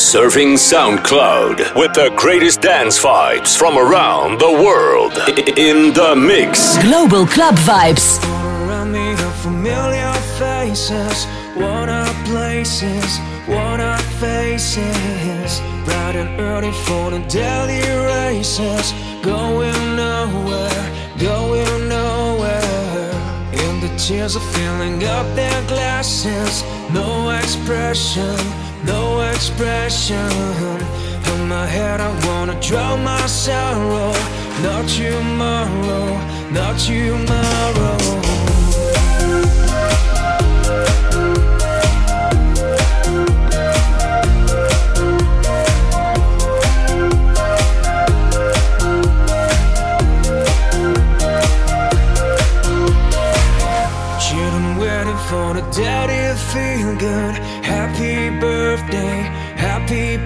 Surfing SoundCloud with the greatest dance vibes from around the world. In the mix. Global Club Vibes. Around me are familiar faces. What are places? What are faces? Bright and early for the daily races. Going nowhere, going nowhere. And the tears are filling up their glasses. No expression no expression. In my head, I wanna drown my sorrow. Not tomorrow, not tomorrow.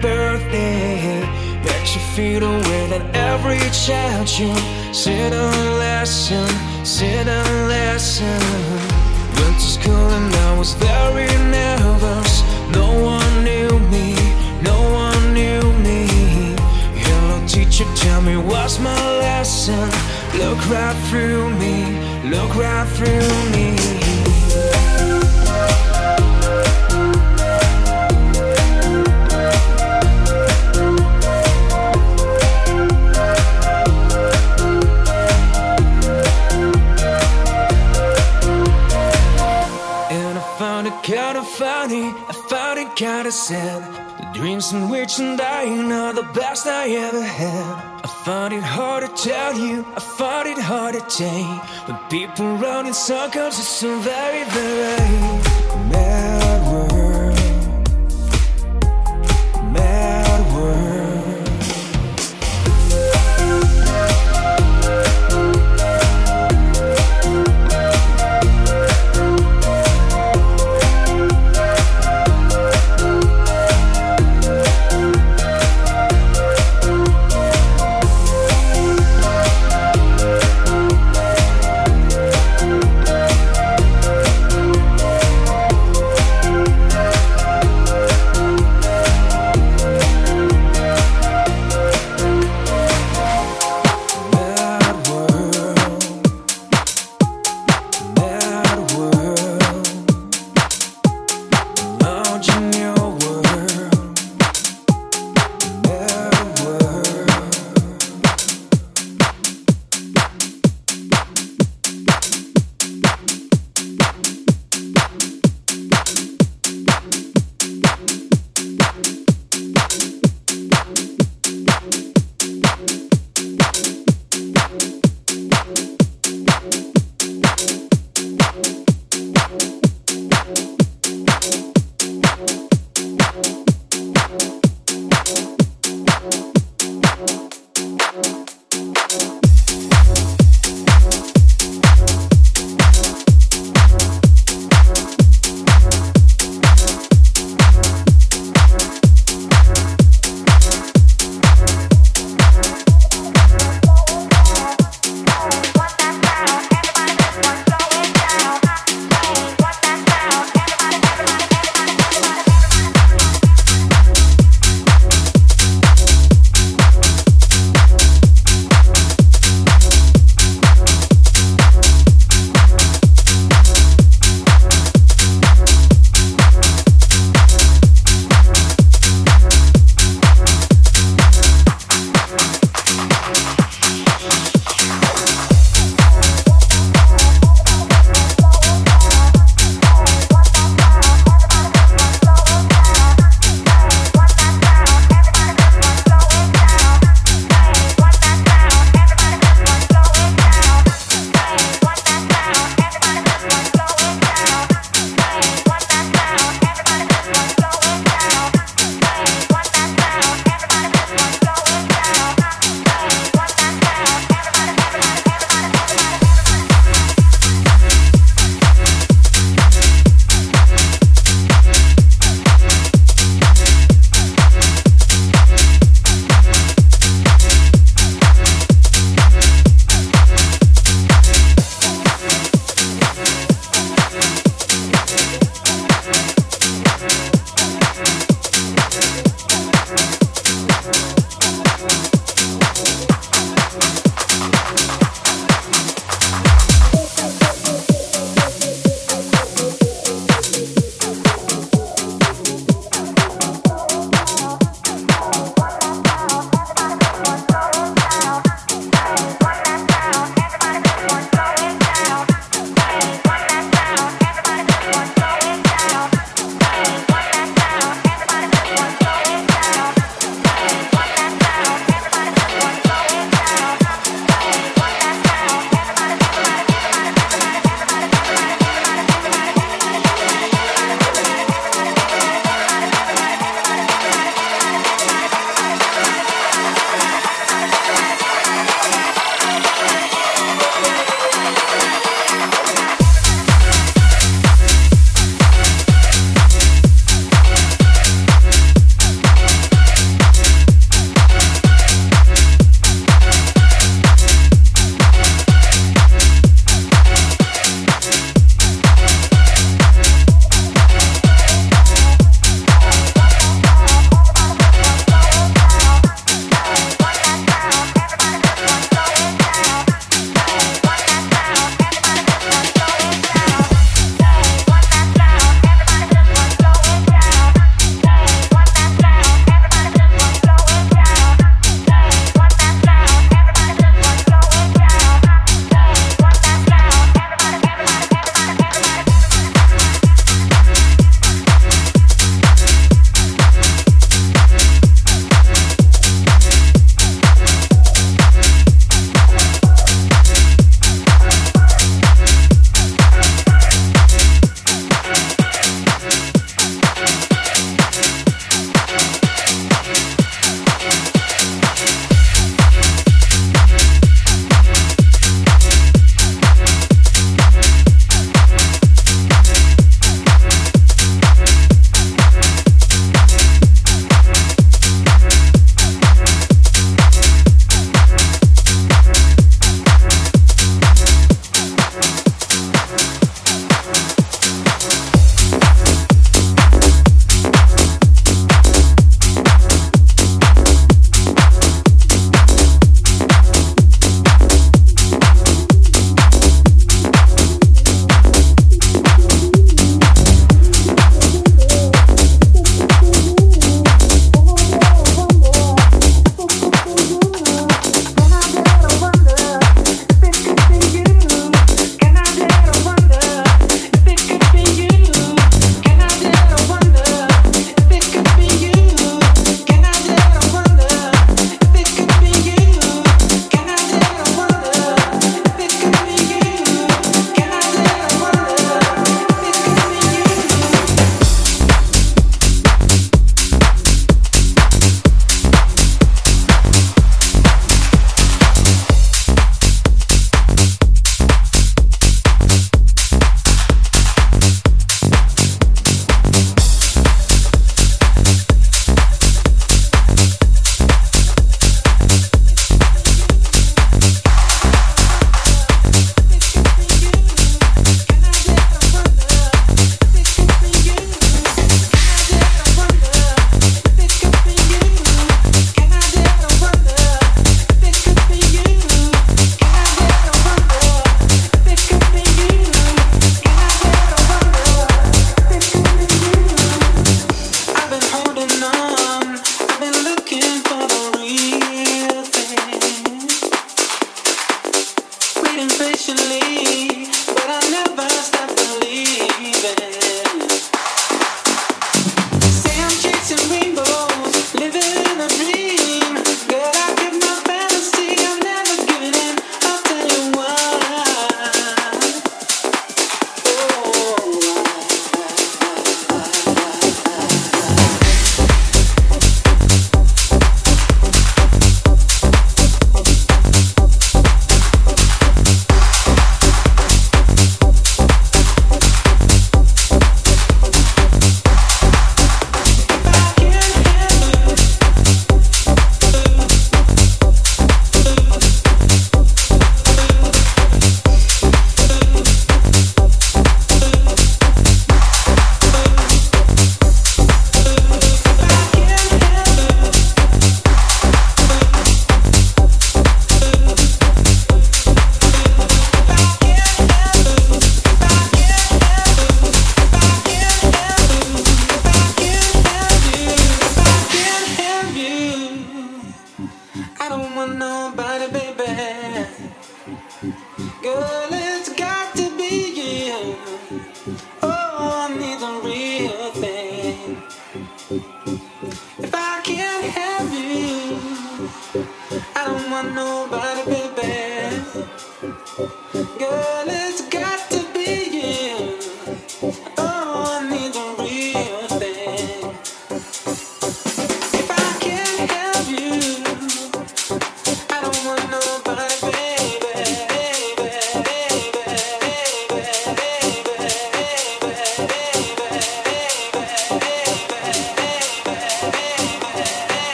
Birthday. Bet your feet away that every child you sit and listen, sit and listen. Went to school and I was very nervous. No one knew me, no one knew me. Hello, teacher, tell me what's my lesson. Look right through me, look right through me. Kinda sad. The dreams in which I'm dying are the best I ever had. I found it hard to tell you, I found it hard to take. When people run in circles, it's so very, very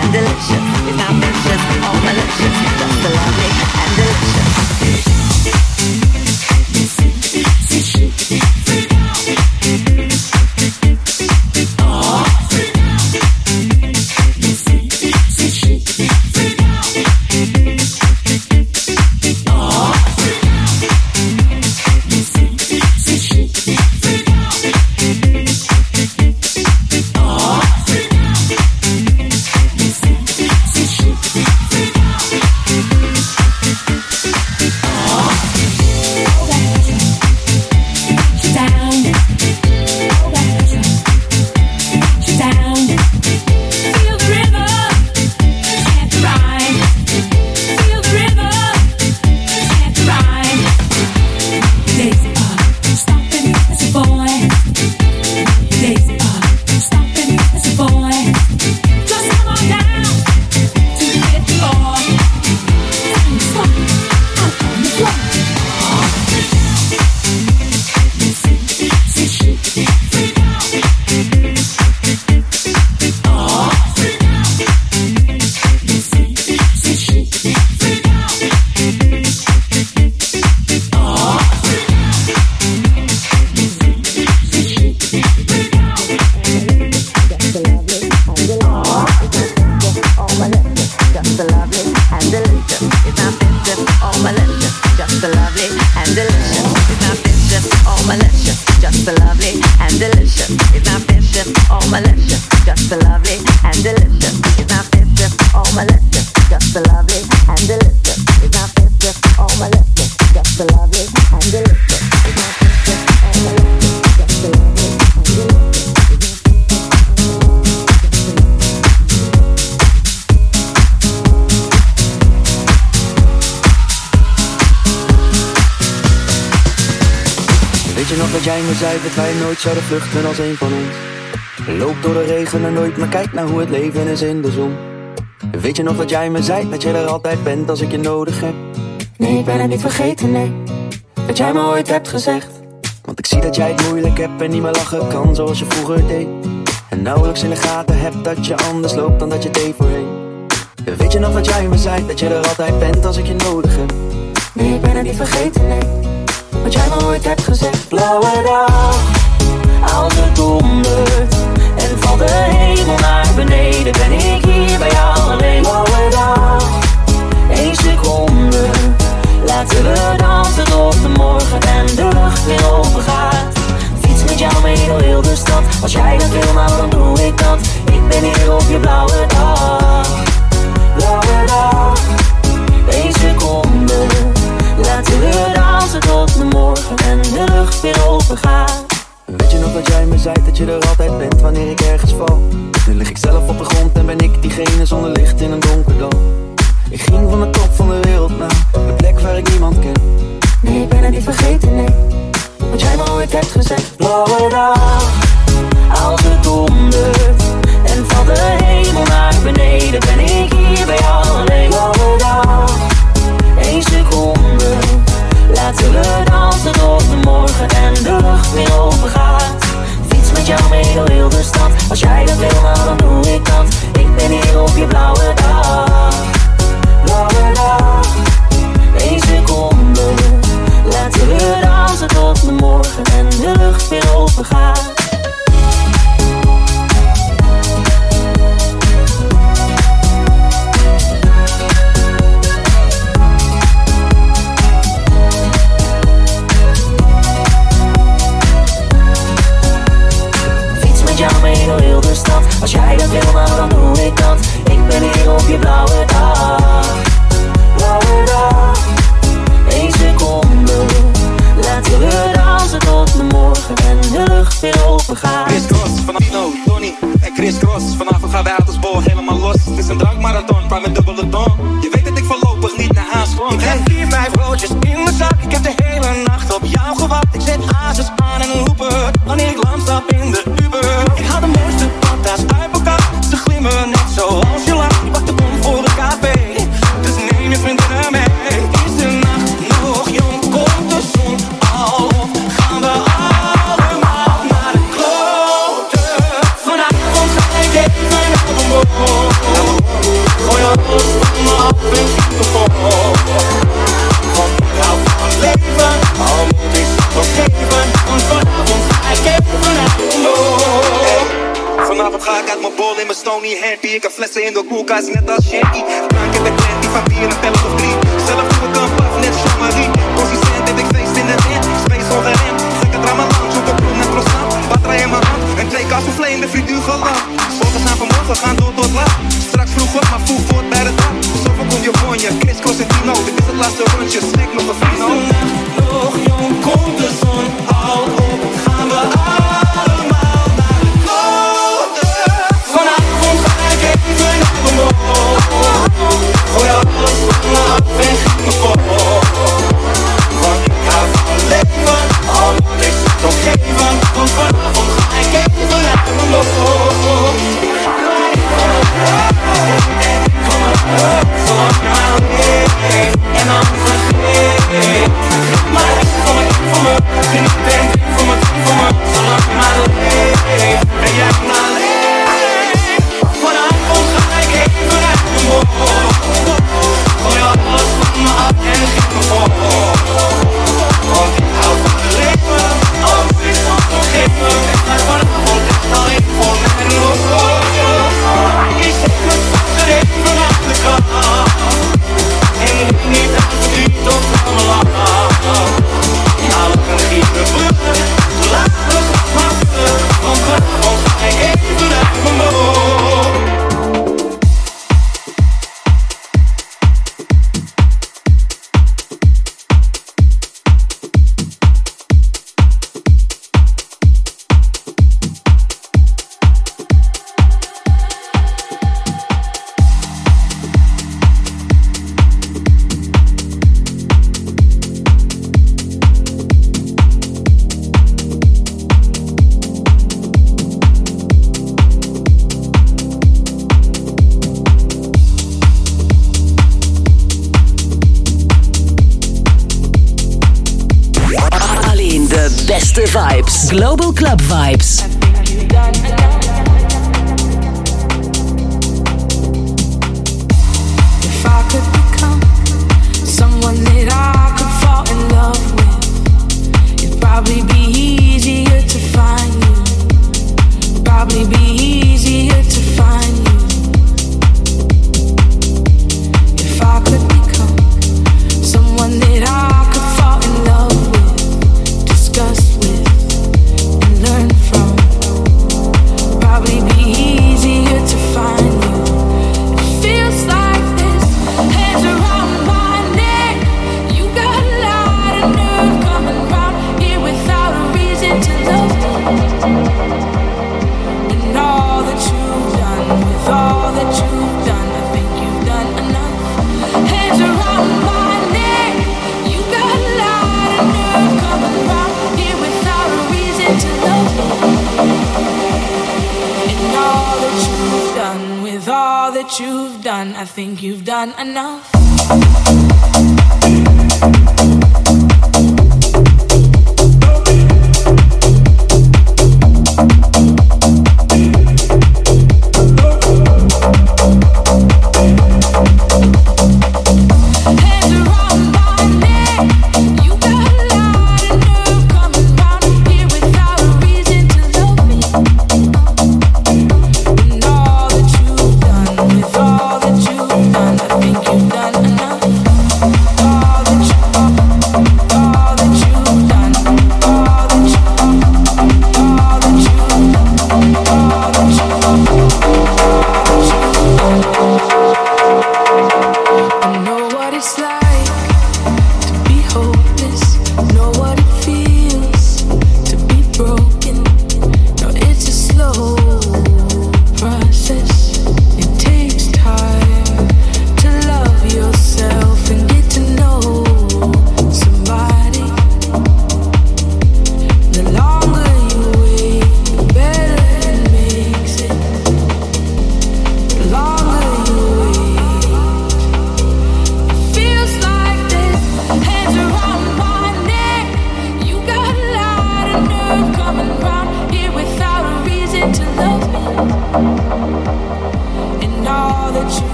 and delicious. Zei dat wij nooit zouden vluchten als een van ons? Loop door de regen en nooit, maar kijk naar hoe het leven is in de zon. Weet je nog dat jij me zei dat je er altijd bent als ik je nodig heb? Nee, ik ben het niet vergeten, nee. Dat jij me ooit hebt gezegd. Want ik zie dat jij het moeilijk hebt en niet meer lachen kan zoals je vroeger deed. En nauwelijks in de gaten hebt dat je anders loopt dan dat je deed voorheen. Weet je nog dat jij me zei dat je er altijd bent als ik je nodig heb? Nee, ik ben het niet vergeten, nee. Wat jij me ooit hebt gezegd Blauwe dag Als het dondert En valt de hemel naar beneden Ben ik hier bij jou alleen Blauwe dag Eén seconde Laten we dansen tot de morgen En de lucht weer open gaat Fiets met jou mee door heel de stad Als jij dat wil, nou dan doe ik dat Ik ben hier op je blauwe dag Blauwe dag Eén seconde Laten we dansen tot de morgen en de lucht weer open gaat. Weet je nog dat jij me zei dat je er altijd bent wanneer ik ergens val? Nu lig ik zelf op de grond en ben ik diegene zonder licht in een donker dal. Ik ging van de top van de wereld naar de plek waar ik niemand ken. Nee, ik ben het niet vergeten, nee. Wat jij me ooit hebt gezegd. Blauwe dag, als het dondert en valt de hemel naar beneden, ben ik hier bij jou alleen. Blauwe dag. Eén seconde Laten we dansen tot de morgen En de lucht weer open gaat Fiets met jou mee door heel de stad Als jij dat wil, nou dan doe ik dat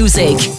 music.